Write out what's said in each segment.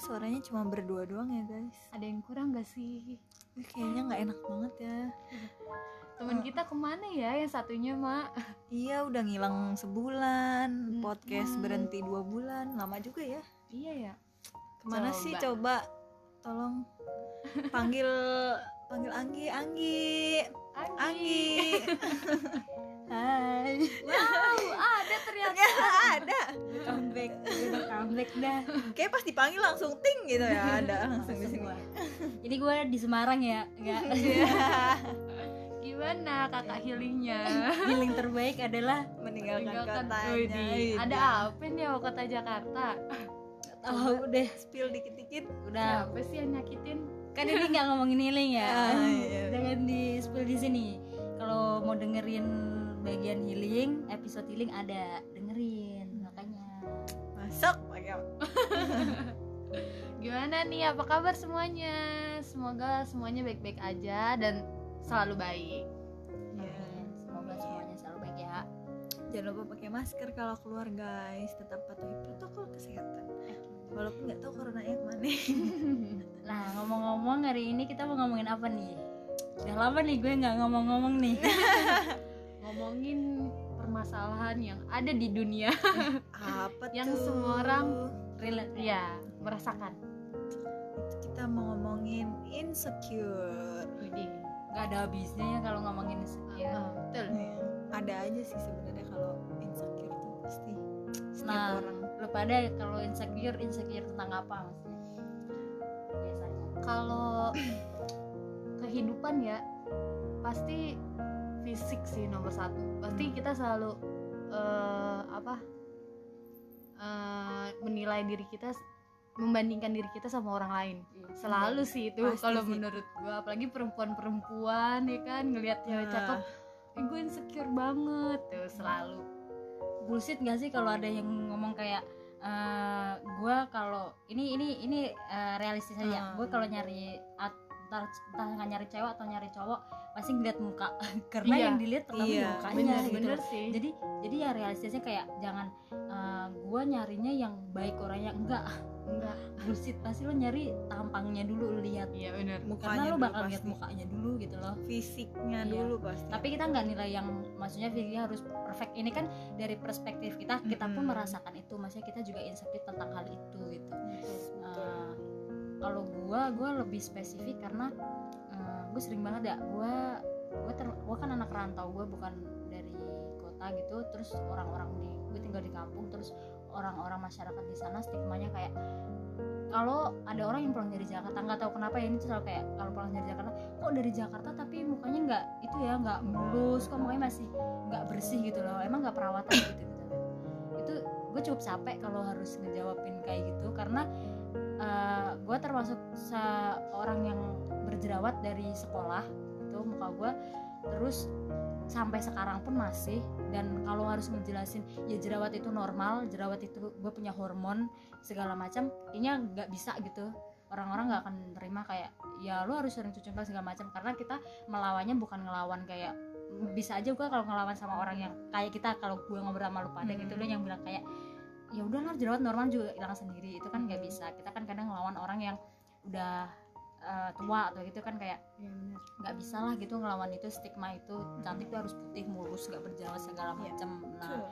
suaranya cuma berdua doang ya guys? Ada yang kurang gak sih? Ih, kayaknya nggak enak banget ya. Teman kita ke mana ya? Yang satunya mak. Iya udah ngilang sebulan. Hmm. podcast berhenti dua bulan. Lama juga ya. Iya ya. Ke mana Coba. sih? Coba. Tolong. Panggil panggil Anggi. Anggi. Anggi. Hai. Wow ada ternyata ternyata. Ada comeback udah comeback dah. Kayak pas dipanggil langsung ting gitu ya ada langsung di sini. Semua. ini gue di Semarang ya nggak gimana kakak healingnya? Healing terbaik adalah meninggalkan kotanya. Widih. Iya. ada apa nih sama kota Jakarta? Tahu deh. spill dikit-dikit. Udah. Siapa sih yang nyakitin? Kan ini nggak ngomongin healing ya. Ah, iya. jangan di spill di sini. Kalau mau dengerin bagian healing episode healing ada dengerin masuk gimana nih apa kabar semuanya? Semoga semuanya baik-baik aja dan selalu baik. Iya. Amin. semoga semuanya selalu baik ya. Jangan lupa pakai masker kalau keluar guys. Tetap patuhi protokol kesehatan. Walaupun nggak tahu coronanya ke mana nah ngomong-ngomong hari ini kita mau ngomongin apa nih? Udah lama nih gue nggak ngomong-ngomong nih. Ngomongin permasalahan yang ada di dunia apa Yang tuh? semua orang relate ya merasakan itu kita mau ngomongin insecure Widih. nggak ada habisnya ya kalau ngomongin insecure Ah, betul Iya. ada aja sih sebenarnya kalau insecure tuh pasti setiap Nah. orang lu pada kalau insecure insecure tentang apa maksudnya biasanya kalau kehidupan ya pasti fisik sih nomor satu pasti Hmm. kita selalu eh, apa eh, menilai diri kita membandingkan diri kita sama orang lain. Selalu sih itu kalau menurut gua apalagi perempuan-perempuan ya kan ngelihat cewek Ah. cakep eh, gue insecure banget. Tuh selalu. Bullshit gak sih kalau ada yang ngomong kayak eh gue kalau ini ini ini eh, realistis aja. Hmm. gue kalau nyari at- entah, entah nggak nyari cewek atau nyari cowok pasti ngeliat muka. Karena Iya. yang dilihat pertama Iya, mukanya bener gitu. bener sih. Jadi jadi ya realistisnya kayak jangan gue nyarinya yang baik orangnya enggak. Enggak. Bullshit pasti lo nyari tampangnya dulu lo lihat. Iya bener. Karena mukanya lo bakal lihat mukanya dulu gitu loh. Fisiknya Iya. dulu pasti. Tapi kita nggak nilai yang maksudnya fisiknya harus perfect. Ini kan dari perspektif kita kita pun Mm-mm. merasakan itu. Maksudnya kita juga insecure tentang hal itu gitu. Betul. Eh, kalau gua gua lebih spesifik karena eh, gue sering banget ya gua gua ter, gua kan anak rantau gua bukan dari kota gitu terus orang-orang di gue tinggal di kampung terus orang-orang masyarakat di sana stigmanya kayak kalau ada orang yang pulang dari Jakarta nggak tahu kenapa ya ini selalu kayak kalau pulang dari Jakarta kok dari Jakarta tapi mukanya nggak itu ya nggak mulus kok mukanya masih nggak bersih gitu loh emang nggak perawatan gitu gitu. Itu gue cukup capek kalau harus ngejawabin kayak gitu karena gue termasuk seorang yang berjerawat dari sekolah itu muka gue terus sampai sekarang pun masih. Dan kalau harus ngejelasin ya jerawat itu normal jerawat itu gue punya hormon segala macam ini nggak bisa gitu. Orang-orang nggak akan terima kayak ya lu harus sering cuci muka segala macam. Karena kita melawannya bukan ngelawan kayak bisa aja gue kalau ngelawan sama orang yang kayak kita kalau gue ngobrol sama lu pada Hmm. gitu. Lu yang bilang kayak ya udahlah jerawat normal juga hilang sendiri. Itu kan nggak bisa. Kita kan kadang ngelawan orang yang udah eh, tua atau gitu kan kayak iya nggak bisa lah gitu ngelawan itu stigma itu. Cantik tuh harus putih mulus gak berjerawat segala Iya. macam nah Betul.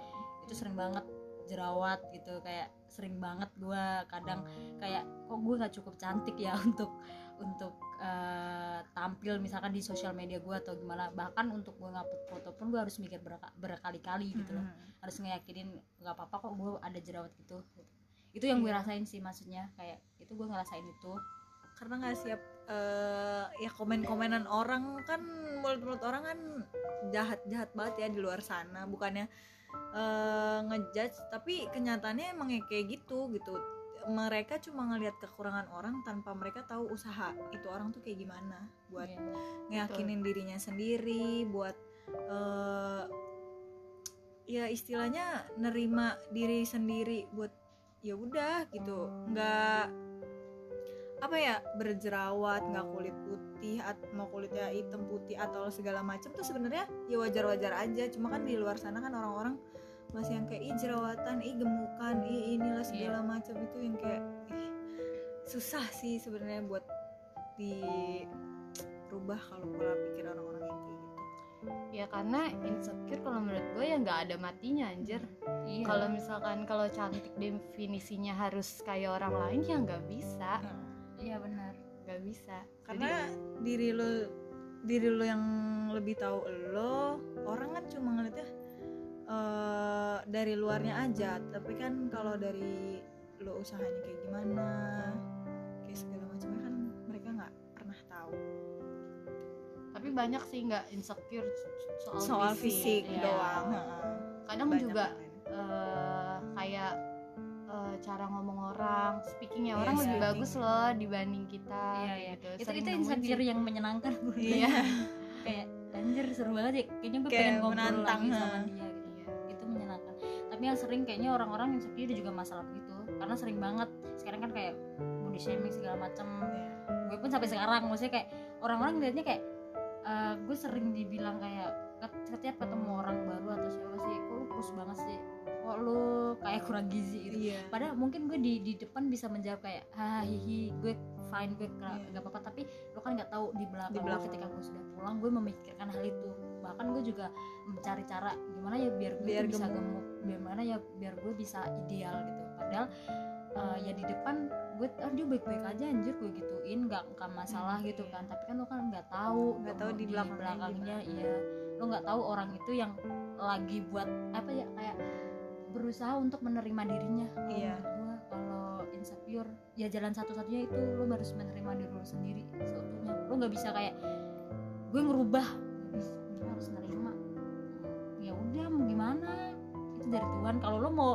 itu sering banget jerawat gitu. Kayak sering banget gua kadang kayak kok gue nggak cukup cantik ya untuk untuk eh, tampil misalkan di sosial media gua atau gimana. Bahkan untuk gue ngupload foto pun gue harus mikir berka- berkali-kali gitu loh. Mm-mm. harus ngeyakinin nggak apa-apa kok gue ada jerawat gitu. Itu yang gue Iya. rasain sih maksudnya. Kayak itu gue ngerasain itu. Karena nggak siap eh, ya komen-komenan orang kan mulut-mulut orang kan jahat-jahat banget ya di luar sana. Bukannya eh, ngejudge tapi kenyataannya emang ya kayak gitu gitu mereka cuma ngelihat kekurangan orang tanpa mereka tahu usaha itu orang tuh kayak gimana. Buat Iya. ngeyakinin dirinya sendiri buat eh, ya istilahnya nerima diri sendiri buat ya udah gitu. Nggak apa ya berjerawat nggak kulit putih at mau kulitnya hitam putih atau segala macam tuh sebenarnya ya wajar-wajar aja. Cuma kan di luar sana kan orang-orang masih yang kayak ih jerawatan ih gemukan ih inilah segala macam itu yang kayak ih susah sih sebenarnya buat dirubah kalau pola pikir orang-orang yang kayak gitu. Ya karena insecure kalau menurut gue ya nggak ada matinya anjir. Iya. Kalau misalkan kalau cantik definisinya harus kayak orang lain ya nggak bisa. Iya benar. Nggak bisa. Karena diri lo diri lo yang lebih tahu lo orang kan cuma ngeliatnya eh, dari luarnya aja. Tapi kan kalau dari lo usahanya kayak gimana kayak segala macamnya kan mereka nggak pernah tahu. Tapi banyak sih nggak insecure soal, soal fisik. Iya. doang heeh. kadang Banyak juga eh, kayak eh, cara ngomong orang speakingnya orang lebih speaking. bagus loh dibanding kita iya iya. gitu. itu Sering itu insecure yang menyenangkan iya. kayak anjir seru banget ya. Kayaknya gue Kayak pengen ngobrol menantang, lagi sama dia tapi yang sering kayaknya orang-orang insecure juga masalah begitu karena sering banget. Sekarang kan kayak body shaming segala macam Iya. gue pun sampai sekarang maksudnya kayak orang-orang ngeliatnya kayak eh, gue sering dibilang kayak setiap ketemu orang baru atau siapa sih? Kok lu kurus banget sih. Kok lu kayak kurang gizi? Gitu. Iya. Padahal mungkin gue di di depan bisa menjawab kayak ah hihi gue fine gue Iya. gak apa-apa. Tapi lo kan nggak tahu di belakang, Di belakang. ketika gue sudah pulang gue memikirkan hal itu. Bahkan gue juga mencari cara gimana ya biar gue Biar bisa gemuk. gemuk gimana ya biar gue bisa ideal gitu. Padahal eh, ya di depan gue ah dia baik-baik aja anjir gue gituin nggak nggak masalah Hmm, gitu iya. kan. Tapi kan lo kan nggak tahu Nggak tahu gemuk di belakangnya belakangnya iya. Lo nggak tahu orang itu yang lagi buat apa ya kayak berusaha untuk menerima dirinya. Iya. gua kalau insecure ya jalan satu-satunya itu lo harus menerima diri lo sendiri seutuhnya. Lo nggak bisa kayak gue ngerubah. Harus nerima. Ya udah mau gimana itu dari Tuhan. Kalau lo mau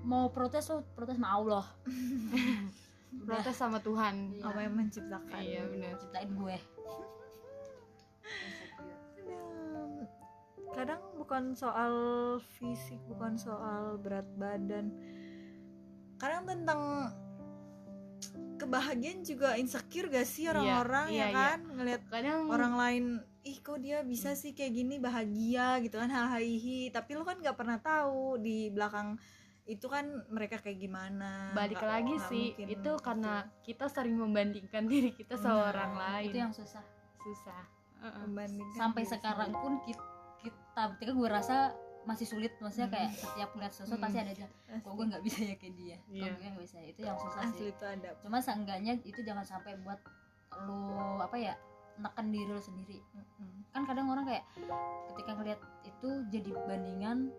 mau protes lo protes sama Allah. Protes sama Tuhan. Iya. apa yang menciptakan. Iya benar. Ciptain gue. Kadang- kadang bukan soal fisik bukan soal berat badan. Kadang tentang kebahagiaan juga insecure gak sih orang-orang iya, ya iya. kan? Ngelihat kadang orang lain ih kok dia bisa sih kayak gini? Bahagia gitu kan hahaha tapi lu kan nggak pernah tahu di belakang itu kan mereka kayak gimana. Balik lagi nggak sih mungkin itu karena kita sering membandingkan diri kita sama Nah, orang lain. Itu yang susah. Susah. Membandingkan sampai diri sekarang pun kita, kita ketika gue rasa masih sulit maksudnya kayak setiap lihat sosok Hmm. pasti ada aja kok gue nggak bisa ya kayak dia? Iya. kok gue nggak bisa itu yang susah asli sih. itu ada. Cuma seenggaknya itu jangan sampai buat lo apa ya neken diri lo sendiri. Kan kadang orang kayak ketika ngeliat itu jadi bandingan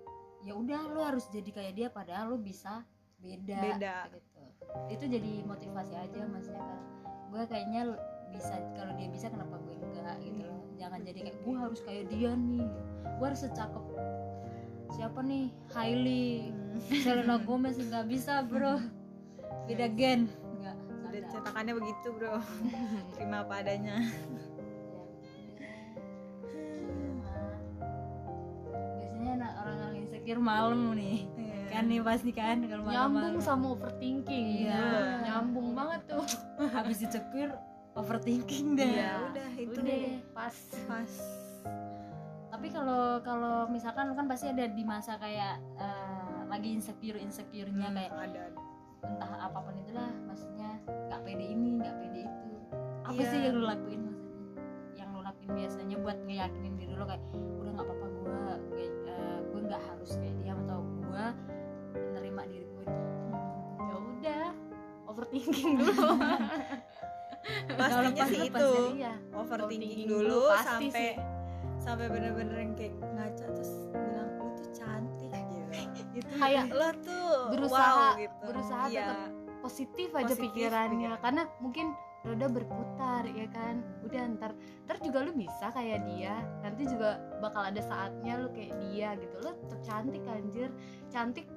ya udah lo harus jadi kayak dia padahal lo bisa beda, Beda. gitu. Itu jadi motivasi aja maksudnya kan gue kayaknya bisa kalau dia bisa kenapa gue enggak gitu loh. Jangan jadi kayak gue harus kayak dia nih. Gue harus secakep siapa nih? Hailey Hmm. Selena Gomez nggak bisa bro. Beda gen nggak cetakannya begitu bro. Terima apa adanya insecure malam nih. Iya. kan nih pasti kan kalau nyambung malam-malam. sama overthinking. Iya. nyambung banget tuh. Habis insecure overthinking deh. Ya udah itu udah pas. Pas. Tapi kalau kalau misalkan lu kan pasti ada di masa kayak eh, lagi insecure insecure-nya Hmm, kayak ada ada. entah apa pun itulah maksudnya nggak pede ini nggak pede itu. Apa Iya. sih yang lu lakuin maksudnya? Yang lu lakuin biasanya buat ngeyakinin diri lu kayak udah nggak apa-apa gue kayak nggak harus kayak dia atau gue menerima diri gue ya udah overthinking dulu. Pastinya lepas- sih itu. iya. Overthinking dulu dulu, sampai sih. sampai bener-bener yang kayak ngaca terus bilang lu tuh cantik gitu. Itu Kayak lo tuh berusaha- wow, gitu. berusaha Iya. tetap positif aja Positif pikirannya. pikiran. karena mungkin roda berputar ya kan? Udah ntar ntar juga lu bisa kayak dia. Nanti juga bakal ada saatnya lu kayak dia gitu. Lu tetap cantik anjir. Cantik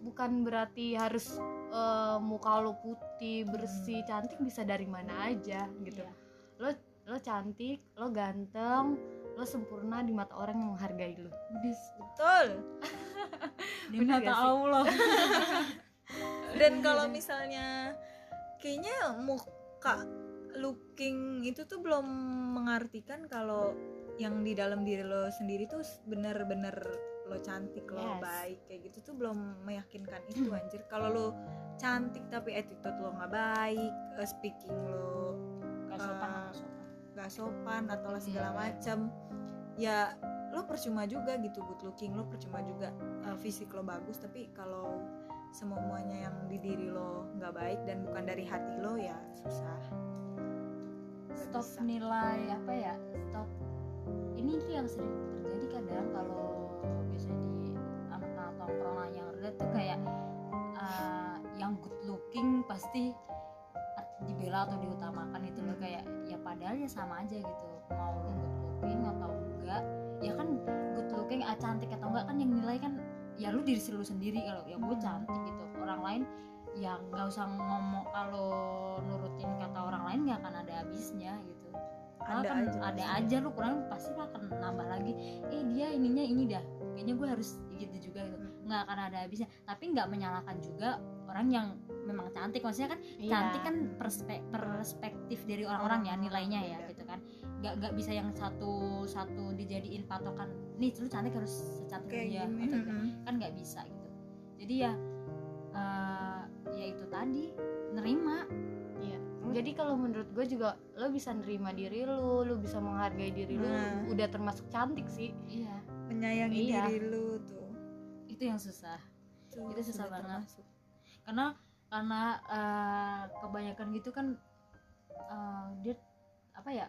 bukan berarti harus eh, muka lu putih bersih. Cantik bisa dari mana aja gitu. Iya. lo lo cantik lo ganteng lo sempurna di mata orang yang menghargai lu. Betul. Di mata? Allah. Dan kalau misalnya kayaknya muka looking itu tuh belum mengartikan kalau yang di dalam diri lo sendiri tuh bener-bener lo cantik lo Yes. baik kayak gitu tuh belum meyakinkan itu anjir kalau lo cantik tapi attitude lo nggak baik eh, speaking lo Gak sopan Ah. atau sopan gak sopan atau lah segala Iya. macem ya lo percuma juga gitu good looking lo percuma juga eh, fisik lo bagus tapi kalau semuanya yang di diri lo nggak baik dan bukan dari hati lo ya susah stop bisa. nilai apa ya stop ini tuh yang sering terjadi kadang kalau biasanya di anak-anak tongkrongan yang rendah tuh kayak uh, yang good looking pasti dibela atau diutamakan itu loh Hmm. kayak ya padahal ya sama aja gitu mau lo good looking atau enggak ya kan good looking ah, cantik atau enggak kan yang nilai kan ya lu diri lu sendiri kalau ya gue Hmm. cantik gitu. Orang lain ya nggak usah ngomong kalau nurutin kata orang lain nggak akan ada habisnya gitu. Ada kan aja ada aja lu kurang pasti lu akan nambah lagi eh dia ininya ini dah kayaknya gue harus gitu juga gitu. Hmm. nggak akan ada habisnya. Tapi nggak menyalahkan juga orang yang memang cantik. Maksudnya kan Iya. cantik kan perspe- perspektif dari orang-orang ya nilainya ya gitu kan nggak nggak bisa yang satu satu dijadiin patokan nih lu cantik harus secantik dia atau kan nggak bisa gitu jadi ya eh, ya itu tadi nerima Iya. Jadi kalau menurut gue juga lo bisa nerima diri lo, lo bisa menghargai diri lo, Nah. udah termasuk cantik sih. iya menyayangi Iya. diri lu tuh itu yang susah Tuh, Itu susah banget. termasuk. karena karena eh, kebanyakan gitu kan eh, dia apa ya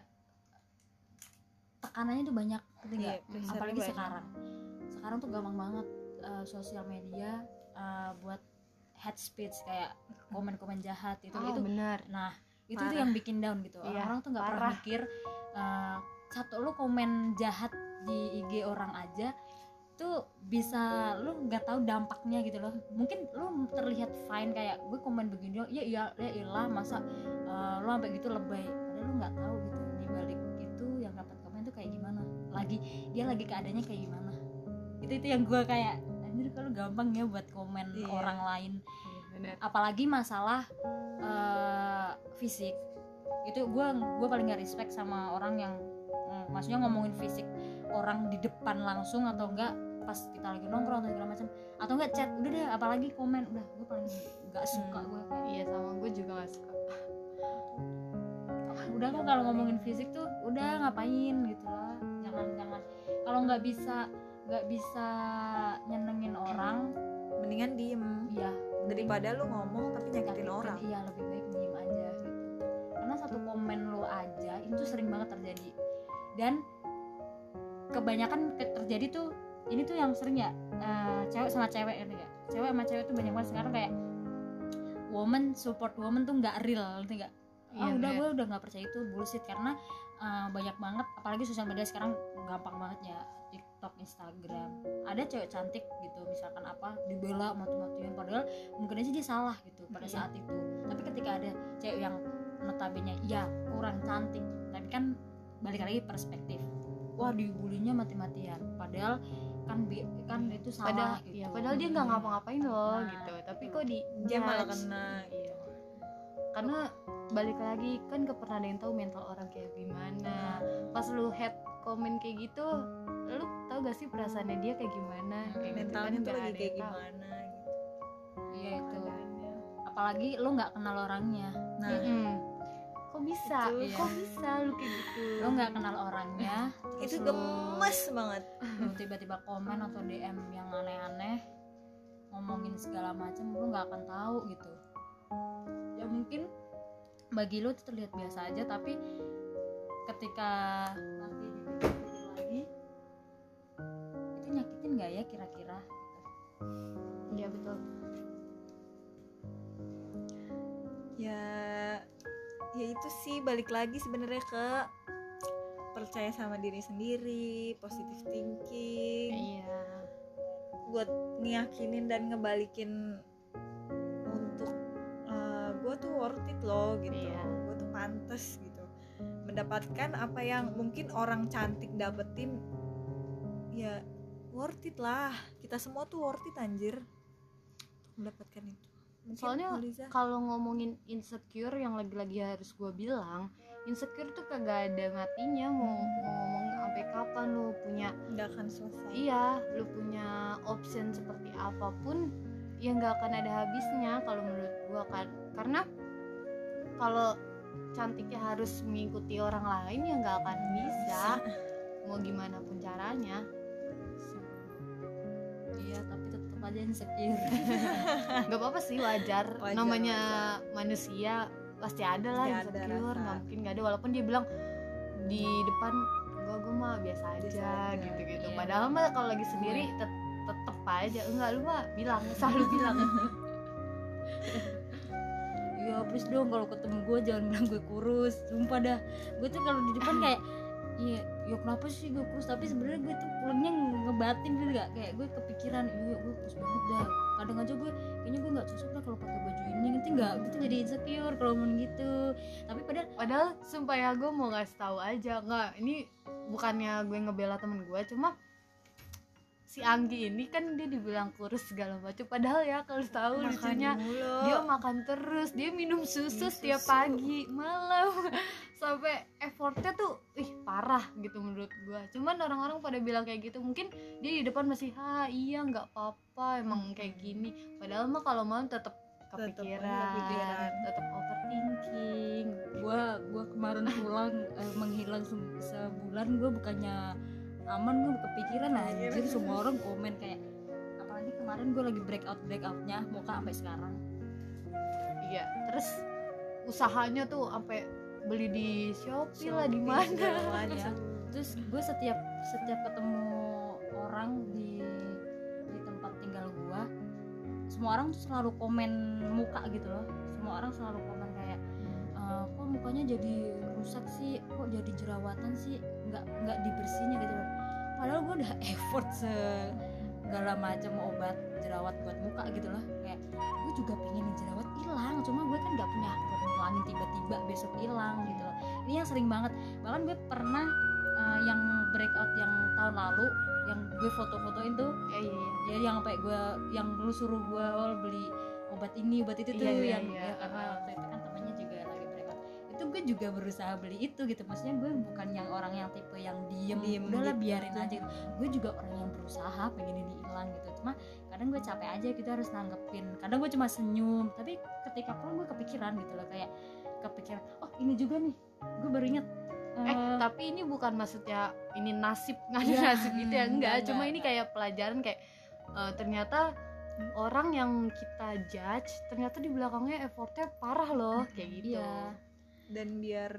tekanannya tuh banyak nggak? Iya, pressure-nya apalagi banyak. sekarang sekarang tuh gampang banget eh, sosial media eh, buat head speech kayak komen-komen jahat itu Oh, itu benar. nah itu tuh Parah. yang bikin down gitu Iya, orang tuh nggak pernah mikir eh, satu lu komen jahat di IG orang aja tuh bisa lu nggak tahu dampaknya gitu loh mungkin lu terlihat fine kayak gue komen begini ya iya ya ilah masa eh, lu sampai gitu lebay padahal lu nggak tahu gitu di balik lagi dia lagi keadaannya kayak gimana itu itu yang gue kayak anjir kalau gampang ya buat komen Iya. orang lain Iya, benar. apalagi masalah eh, fisik itu gue gue paling gak respect sama orang yang mm, maksudnya ngomongin fisik orang di depan langsung atau enggak pas kita lagi nongkrong atau segala macam atau enggak chat udah deh apalagi komen udah gue paling nggak suka Hmm. gue Iya sama gue juga gak suka. udah kok kalau ngomongin fisik tuh udah ngapain gitu jangan jangan kalau nggak bisa nggak bisa nyenengin orang mendingan diem. iya daripada lu ngomong tapi nyakitin orang. iya lebih baik diem aja gitu. Karena satu komen lo aja itu sering banget terjadi. Dan kebanyakan ke- terjadi tuh ini tuh yang sering ya eh, cewek sama cewek gitu ya. Cewek sama cewek tuh banyak banget. Sekarang kayak woman support woman tuh nggak real ngerti nggak ah Iya, udah gue udah nggak percaya itu bullshit. Karena eh, banyak banget apalagi sosial media sekarang gampang banget ya TikTok Instagram. Ada cewek cantik gitu misalkan apa dibela mati-matian. Padahal mungkin aja dia salah gitu pada Iya. saat itu. Tapi ketika ada cewek yang notabene ya kurang cantik tapi kan balik lagi perspektif. Wah dibulinya mati-matian. Padahal kan bi- kan itu salah Padahal, gitu. iya, padahal dia nggak ngapa-ngapain loh Nah, gitu. Tapi gitu. kok di dia malah kena Iya. Karena balik lagi kan gak pernah ada yang tahu mental orang kayak gimana. Pas lu head komen kayak gitu, lu tau gak sih perasaannya dia kayak gimana? Hmm, Kayak gitu mentalnya kan tuh lagi kayak gimana gitu iya itu apalagi lu nggak kenal orangnya nah Mm-mm. Kok bisa? Itu. Kok bisa lu kayak gitu? lu nggak kenal orangnya itu lu- gemes banget lu tiba-tiba komen atau DM yang aneh-aneh ngomongin segala macam lu nggak akan tahu gitu ya mungkin bagi lu itu terlihat biasa aja tapi ketika nanti lagi itu nyakitin nggak ya kira-kira Iya betul. ya ya itu sih balik lagi sebenarnya ke percaya sama diri sendiri positive thinking Iya. buat ngiyakinin dan ngebalikin worth it loh gitu. Iya. gue tuh pantas gitu. Mendapatkan apa yang mungkin orang cantik dapetin ya worth it lah. Kita semua tuh worth it anjir. Untuk mendapatkan itu. Mungkin Soalnya. Kalau ngomongin insecure yang lagi-lagi harus gue bilang, insecure tuh kagak ada matinya mau, mau ngomong sampai kapan lu punya nggak akan selesai. Iya lu punya option seperti apa pun ya nggak akan ada habisnya kalau menurut gua kan. Karena kalau cantiknya harus mengikuti orang lain ya nggak akan bisa. Mau gimana pun caranya. Iya tapi tetap aja insecure nggak apa-apa sih wajar, Wajar, namanya manusia pasti ada lah Pasti insecure nggak mungkin nggak ada. Walaupun dia bilang di depan enggak gue mah biasa aja gitu-gitu. Iya. padahal mah kalau lagi sendiri tet- tetep aja. Enggak lu mah bilang selalu bilang Iya please dong kalau ketemu gue jangan bilang gue kurus. Sumpah dah. Gue tuh kalau di depan kayak Iya, ya kenapa sih gue kurus? Tapi sebenarnya gue tuh pulangnya ngebatin gitu gak Kayak gue kepikiran Iya gue kurus banget dah. Kadang aja gue Kayaknya gue gak cocok dah kalau pakai baju ini. Ngerti gak? Gue tuh jadi insecure kalau ngomong gitu. Tapi padahal padahal sumpah ya gue mau ngasih tahu aja. Nggak ini bukannya gue ngebela temen gue cuma si Anggi ini kan dia dibilang kurus segala macam padahal ya kalau tahu makan lucunya mulu. dia makan terus dia minum susu Minum setiap susu. pagi malam. Sampai effortnya tuh ih parah gitu menurut gua. Cuman orang-orang pada bilang kayak gitu mungkin dia di depan masih ha iya nggak apa-apa emang kayak gini. Padahal mah kalau mau tetap Tetep kepikiran tetap overthinking. Gue gue kemarin pulang eh, menghilang se- sebulan gue bukannya aman gue kepikiran Iya, anjir. Bener. semua orang komen kayak apalagi kemarin gue lagi breakout breakoutnya muka sampai sekarang. Iya. Terus usahanya tuh sampai beli di Shopee lah di Shopee, mana? terus gue setiap setiap ketemu orang di di tempat tinggal gue semua orang tuh selalu komen muka gitu loh. Semua orang selalu komen kayak "Eh, kok mukanya jadi rusak sih kok jadi jerawatan sih nggak nggak dibersihinnya gitu padahal gue udah effort segala macam obat jerawat buat muka gitu loh. Kayak gue juga pengen jerawat hilang cuma gue kan nggak punya ngulangin tiba-tiba besok hilang gitu loh. Ini yang sering banget. Bahkan gue pernah eh, yang breakout yang tahun lalu yang gue foto-fotoin tuh ya iya iya. ya yang sampai gue yang lu suruh gue beli obat ini obat itu tuh Iya, iya, yang iya. ya, karena waktu itu gue juga berusaha beli itu gitu. Maksudnya gue bukan yang orang yang tipe yang diem, Diem udahlah gitu. biarin aja gue juga orang yang berusaha pengen ini hilang gitu. Cuma kadang gue capek aja kita harus nanggepin. Kadang gue cuma senyum tapi ketika pulang gue kepikiran gitu loh kayak kepikiran oh ini juga nih. Gue baru inget eh eh, tapi ini bukan maksudnya ini nasib nggak ada Iya, nasib gitu ya. Hmm, enggak enggak, cuma enggak. ini kayak pelajaran kayak eh, ternyata orang yang kita judge ternyata di belakangnya effortnya parah loh kayak gitu. Iya dan biar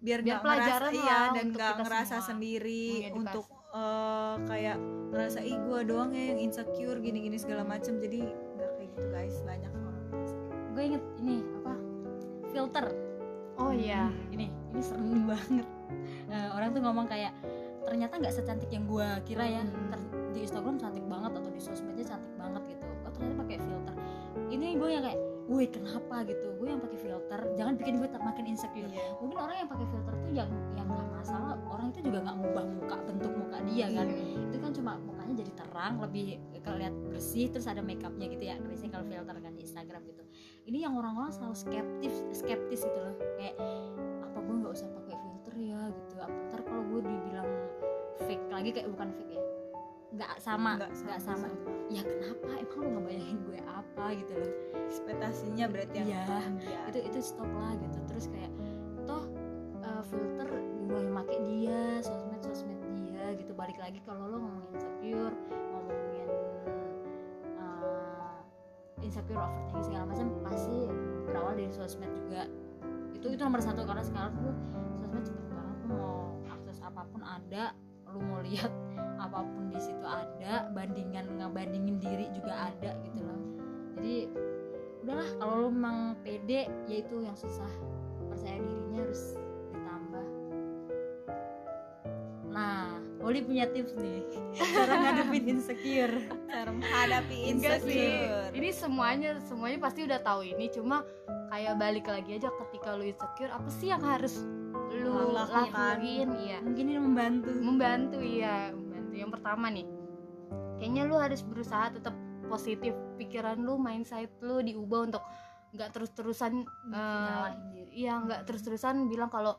biar Biar nggak pelajaran ngerasa iya dan nggak kita ngerasa semua. sendiri Mengedukasi. untuk eh, kayak ngerasa ih gue doang ya yang insecure gini-gini segala macam jadi nggak kayak gitu guys. Banyak orang gue inget ini apa? Filter. Oh iya. Ini ini serem banget. Eh, orang tuh ngomong kayak ternyata nggak secantik yang gue kira ya. Hmm. Ter- di Instagram cantik banget atau di sosmednya cantik banget gitu. Oh ternyata pakai filter. Ini gue yang kayak woi kenapa? gitu. Gue yang pakai filter. Jangan bikin gue makin insecure. Iya. mungkin orang yang pakai filter tuh yang yang nggak masalah orang itu juga nggak ngubah muka bentuk muka dia kan? Itu kan cuma mukanya jadi terang lebih kelihatan bersih terus ada makeupnya gitu ya. Biasanya kalau filter kan di Instagram gitu. Ini yang orang-orang selalu skeptis skeptis gitu loh. Kayak apa gue nggak usah pakai filter ya? gitu. Apa ntar kalau gue dibilang fake lagi kayak bukan fake ya nggak sama Nggak nggak sama, ya kenapa? Emang lu ngebayangin gue apa gitu loh. Ekspektasinya berarti yang Iya. Iya. itu itu stop lah gitu. Terus kayak toh uh, filter gue make dia sosmed sosmed dia gitu. Balik lagi kalau lo ngomongin insecure ngomongin uh, insecure overthinking segala macam pasti berawal dari sosmed juga. Itu itu nomor satu. Karena sekarang tuh sosmed cepet banget mau akses apa pun ada lu mau lihat apa pun di situ ada bandingan ngebandingin diri juga ada gitu loh. Jadi udahlah kalau lu memang pede ya itu yang susah. Percaya dirinya harus ditambah. Nah Oli punya tips nih. Cara ngadepin insecure. Cara menghadapi sih. insecure. Ini semuanya semuanya pasti udah tahu ini. Cuma kayak balik lagi aja ketika lu insecure apa sih yang harus lu Lakukan. lakuin iya. Mungkin ini membantu. Membantu iya. Membantu. Yang pertama nih kayaknya lu harus berusaha tetap positif. Pikiran lu mindset lu diubah untuk nggak terus-terusan diri iya nggak terus-terusan bilang kalau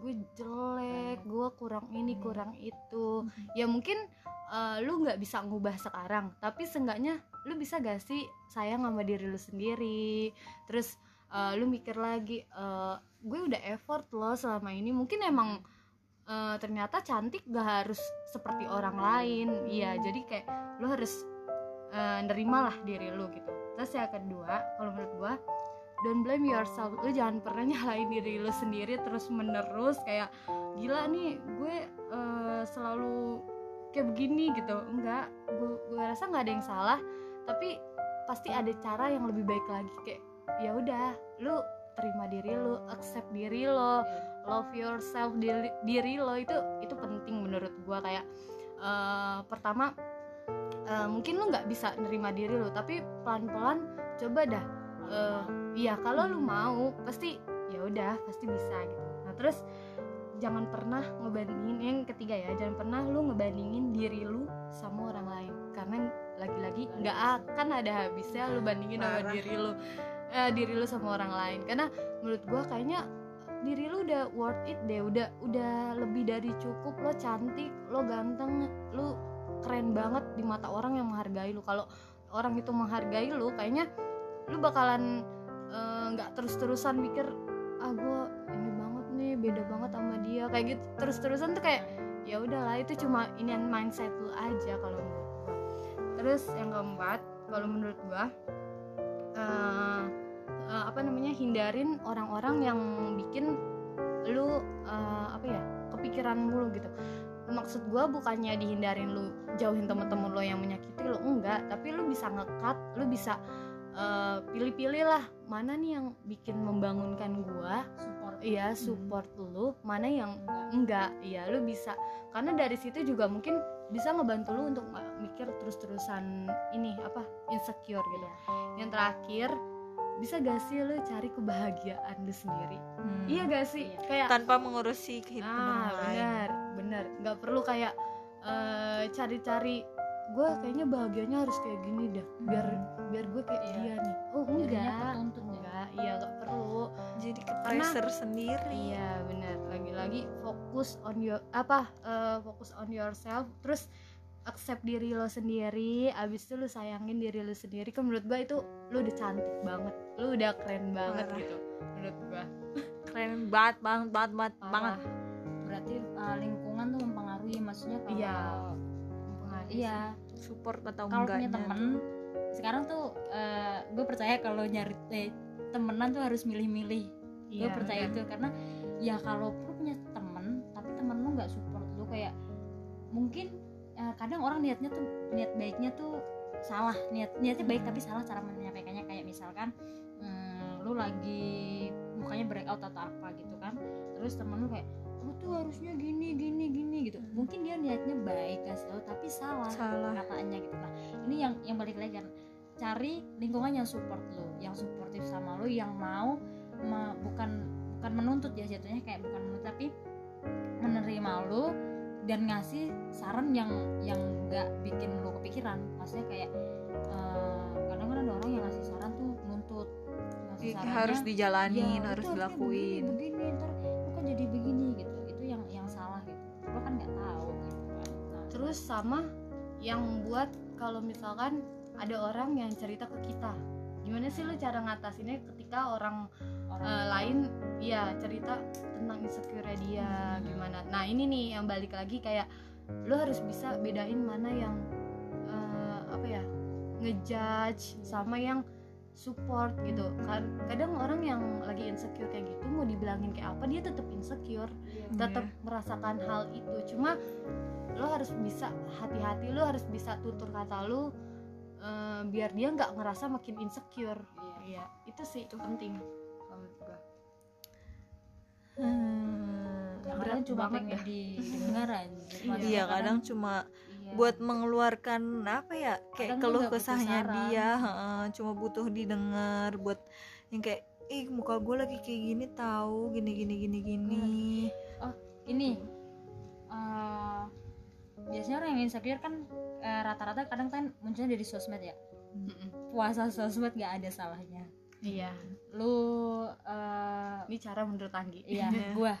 gue jelek gue kurang ini kurang itu. Ya mungkin eh, lu nggak bisa ngubah sekarang tapi seenggaknya lu bisa gak sih sayang sama diri lu sendiri? Terus eh, lu mikir lagi eh, gue udah effort loh selama ini. Mungkin emang eh, ternyata cantik gak harus seperti orang lain. Iya jadi kayak lu harus eh, nerima lah diri lu gitu. Terus yang kedua kalau menurut gua don't blame yourself. Lu jangan pernah nyalain diri lu sendiri terus menerus. Kayak gila nih gue eh, selalu kayak begini gitu. Enggak gue gue rasa nggak ada yang salah. Tapi pasti ada cara yang lebih baik lagi. Kayak ya udah lu terima diri lu accept diri lo love yourself diri, diri lo itu itu penting menurut gua. Kayak eh, pertama eh, mungkin lu nggak bisa nerima diri lo tapi pelan pelan coba dah eh, iya kalau lu mau pasti ya udah pasti bisa gitu. Nah terus jangan pernah ngebandingin yang ketiga ya jangan pernah lu ngebandingin diri lu sama orang lain. Karena lagi-lagi nggak akan ada habisnya lu bandingin sama diri lu eh, diri lu sama orang lain. Karena menurut gua kayaknya diri lu udah worth it deh. Udah udah lebih dari cukup. Lo cantik lo ganteng lu keren banget di mata orang yang menghargai lu. Kalau orang itu menghargai lu kayaknya lu bakalan eh, nggak terus-terusan mikir ah gue ini banget nih beda banget sama dia. Kayak gitu terus-terusan tuh kayak ya udahlah itu cuma ini mindset lu aja kalau menurut gua. Terus yang keempat kalau menurut gua eh, eh, apa namanya hindarin orang-orang yang bikin lu eh, apa ya kepikiran mulu gitu. Maksud gua bukannya dihindarin lu jauhin temen-temen lo yang menyakiti lo enggak. Tapi lu bisa ngekat lu bisa eh, pilih-pilih lah mana nih yang bikin membangunkan gua. Support. Iya support lu mana yang enggak. Iya lu bisa. Karena dari situ juga mungkin bisa ngebantu lu untuk mikir terus-terusan ini apa insecure gitu. Yang terakhir bisa gak sih lu cari kebahagiaan lu sendiri Hmm. iya gak sih Iya. kayak tanpa mengurusi kehidupan ah orang lain benar benar nggak perlu kayak eh, cari-cari gue kayaknya bahagianya harus kayak gini dah biar biar gue kayak Iya. dia nih oh enggak ya enggak iya nggak perlu jadi ke Karena- pressure sendiri Iya benar. Lagi-lagi fokus on your apa eh, fokus on yourself. Terus accept diri lo sendiri. Abis itu lu sayangin diri lo sendiri. Kan menurut gua itu lu udah cantik banget. Lu udah keren banget Parah. gitu. Menurut gua. keren banget banget banget banget Parah. banget berarti uh, lingkungan tuh mempengaruhi maksudnya kalau Iya. Mempengaruhi iya support atau kalau punya enggaknya temen sekarang tuh gue percaya kalau nyari eh, temenan tuh harus milih-milih sih. gue Iya, percaya benar. itu karena ya kalau lu punya temen tapi temen lu nggak support lu kayak mungkin eh, kadang orang niatnya tuh niat baiknya tuh salah. Niat niatnya baik Hmm. tapi salah cara menyampaikannya. Kayak misalkan hmm, lu lagi mukanya breakout atau apa gitu kan. Terus temen lu kayak lu tuh harusnya gini gini gini gitu. Mungkin dia niatnya baik kasih tau tapi salah salah. kataannya gitu. Nah ini yang yang balik lagi kan. Cari lingkungan yang support lo yang suportif sama lo yang mau me- bukan bukan menuntut ya jatuhnya kayak bukan menuntut tapi menerima lo dan ngasih saran yang yang nggak bikin lo kepikiran. Maksudnya kayak eh, kadang kan ada orang yang ngasih saran tuh nuntut ngasih sarannya, harus dijalanin "Ya, harus dilakuin begini, begini ntar lo kan jadi begini gitu. Itu yang yang salah gitu. Lo kan nggak tahu gitu kan. Nah, Terus sama yang buat kalau misalkan ada orang yang cerita ke kita. Gimana sih lu cara ngatasinnya ketika orang orang eh, lain ya cerita tentang insecure dia Hmm. gimana. Nah ini nih yang balik lagi kayak lo harus bisa bedain mana yang eh, apa ya ngejudge sama yang support gitu. Kan kadang orang yang lagi insecure kayak gitu mau dibilangin kayak apa dia tetap insecure tetap merasakan hal itu. Cuma lo harus bisa hati-hati lo harus bisa tutur kata lo eh, biar dia nggak ngerasa makin insecure. Iya. iya itu sih penting. kalau menurut gua. Hmm, kadang berat cuma banget pengen ya. didengar aja iya kadang cuma iya. buat mengeluarkan apa ya kayak Kadang keluh juga kesahnya dia heeh, cuma butuh didengar buat yang kayak ih muka gue lagi kayak gini tahu gini gini gini gini. Ini eh, biasanya orang yang insecure kan eh, rata-rata kadang kan munculnya dari sosmed ya. Puasa sosmed gak ada salahnya. Iya lu eh, ini cara menurut Anggi. iya gua.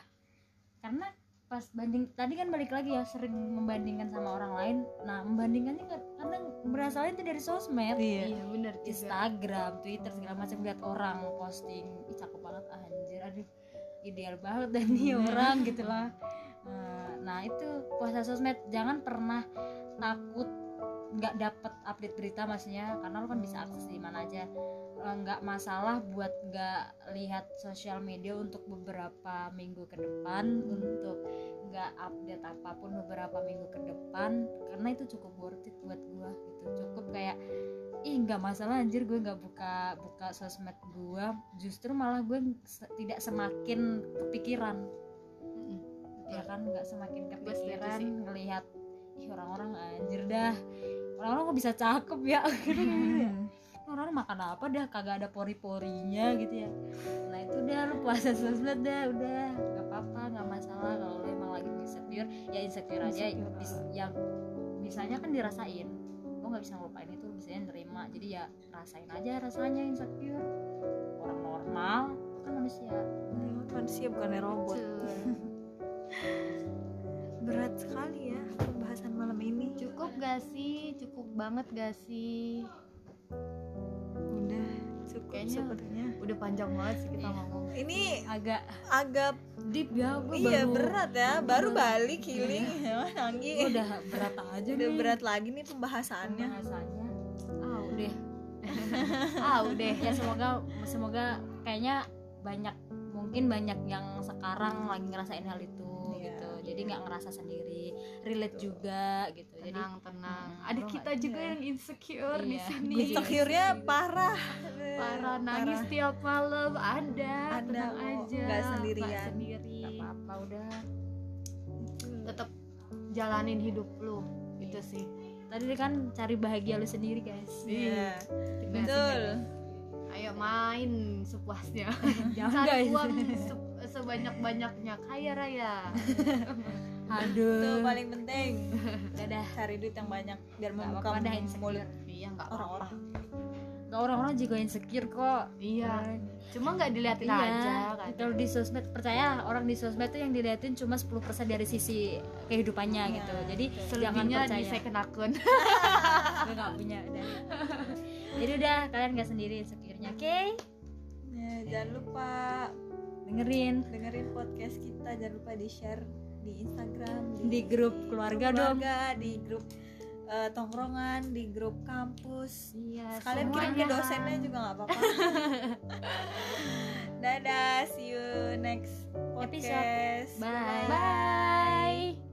Karena pas banding tadi kan balik lagi ya sering membandingkan sama orang lain. Nah membandingkannya nggak- karena berasalnya itu dari sosmed. Iya. iya bener juga. Instagram, Twitter segala macam lihat orang posting, ih cakep banget anjir, aduh ideal banget dan nih orang gitu lah. Eh, Nah itu puasa sosmed jangan pernah takut nggak dapet update berita maksudnya karena lo kan bisa akses di mana aja. Eh, nggak masalah buat nggak lihat sosial media untuk beberapa minggu ke depan untuk nggak update apa pun beberapa minggu ke depan karena itu cukup worth it buat gua gitu. Cukup kayak ih nggak masalah anjir gue nggak buka buka sosmed gue justru malah gue se- tidak semakin kepikiran. Mm-mm. ya kan nggak semakin kepikiran sih. ngelihat ih orang-orang anjir dah. Orang-orang kok bisa cakep ya? Orang makan apa dah? Kagak ada pori-porinya gitu ya. Nah itu udah lu puasa sosmed dah udah. Nggak apa-apa nggak masalah kalau lu emang lagi insecure. Ya insecure aja Insecure. Yang bisanya kan dirasain. Lu nggak bisa ngelupain itu bisanya nerima. Jadi ya rasain aja rasanya insecure. Orang normal kan manusia. Manusia bukannya robot. Berat sekali ya pembahasan malam ini. Cukup gak sih? Cukup banget gak sih? Udah cukup Kayaknya- sepertinya udah panjang banget sih kita Iya. ngomong. Ini agak agak deep ya iya baru berat ya. baru balik healing. Ya Anggi Gua udah berat aja udah nih. berat lagi nih pembahasannya. Bahasannya ah udah. Ah udah. Ya semoga semoga kayaknya banyak mungkin banyak yang sekarang lagi ngerasain hal itu. Iya. Jadi nggak ngerasa sendiri relate juga gitu. Jadi tenang tenang. Hmm, ada kita juga iya. yang insecure di Iya. sini. Gua insecure-nya parah. Parah nangis tiap malam. Ada, Ada tenang kok, aja. Nggak sendirian. nggak sendiri apa-apa udah. Tetap jalanin hidup lu. Itu sih. Tadi kan cari bahagia lu sendiri guys. Iya. Benar. betul. Ayo main sepuasnya. Jangan cari guys. uang se- sebanyak-banyaknya. Kaya raya. Itu aduh paling penting. Dadah cari duit yang banyak biar Nggak membuka insecure. mulut iya nggak apa-apa. orang-orang. Nggak orang-orang juga insecure kok. Iya. Cuma nggak diliatin iya aja kan kalau di sosmed. Percaya orang di sosmed tuh yang diliatin cuma 10% dari sisi kehidupannya Iya, gitu. Jadi jangan selebihnya di percaya. second akun gue gak punya udah. Jadi udah kalian gak sendiri insecure-nya oke? Ya, jangan lupa dengerin. Dengerin podcast kita jangan lupa di share di Instagram Di grup keluarga dong. keluarga, di grup eh, tongkrongan di grup kampus. Iya kalian kirim ke dosennya juga nggak apa-apa. Dadah see you next podcast. Bye. Bye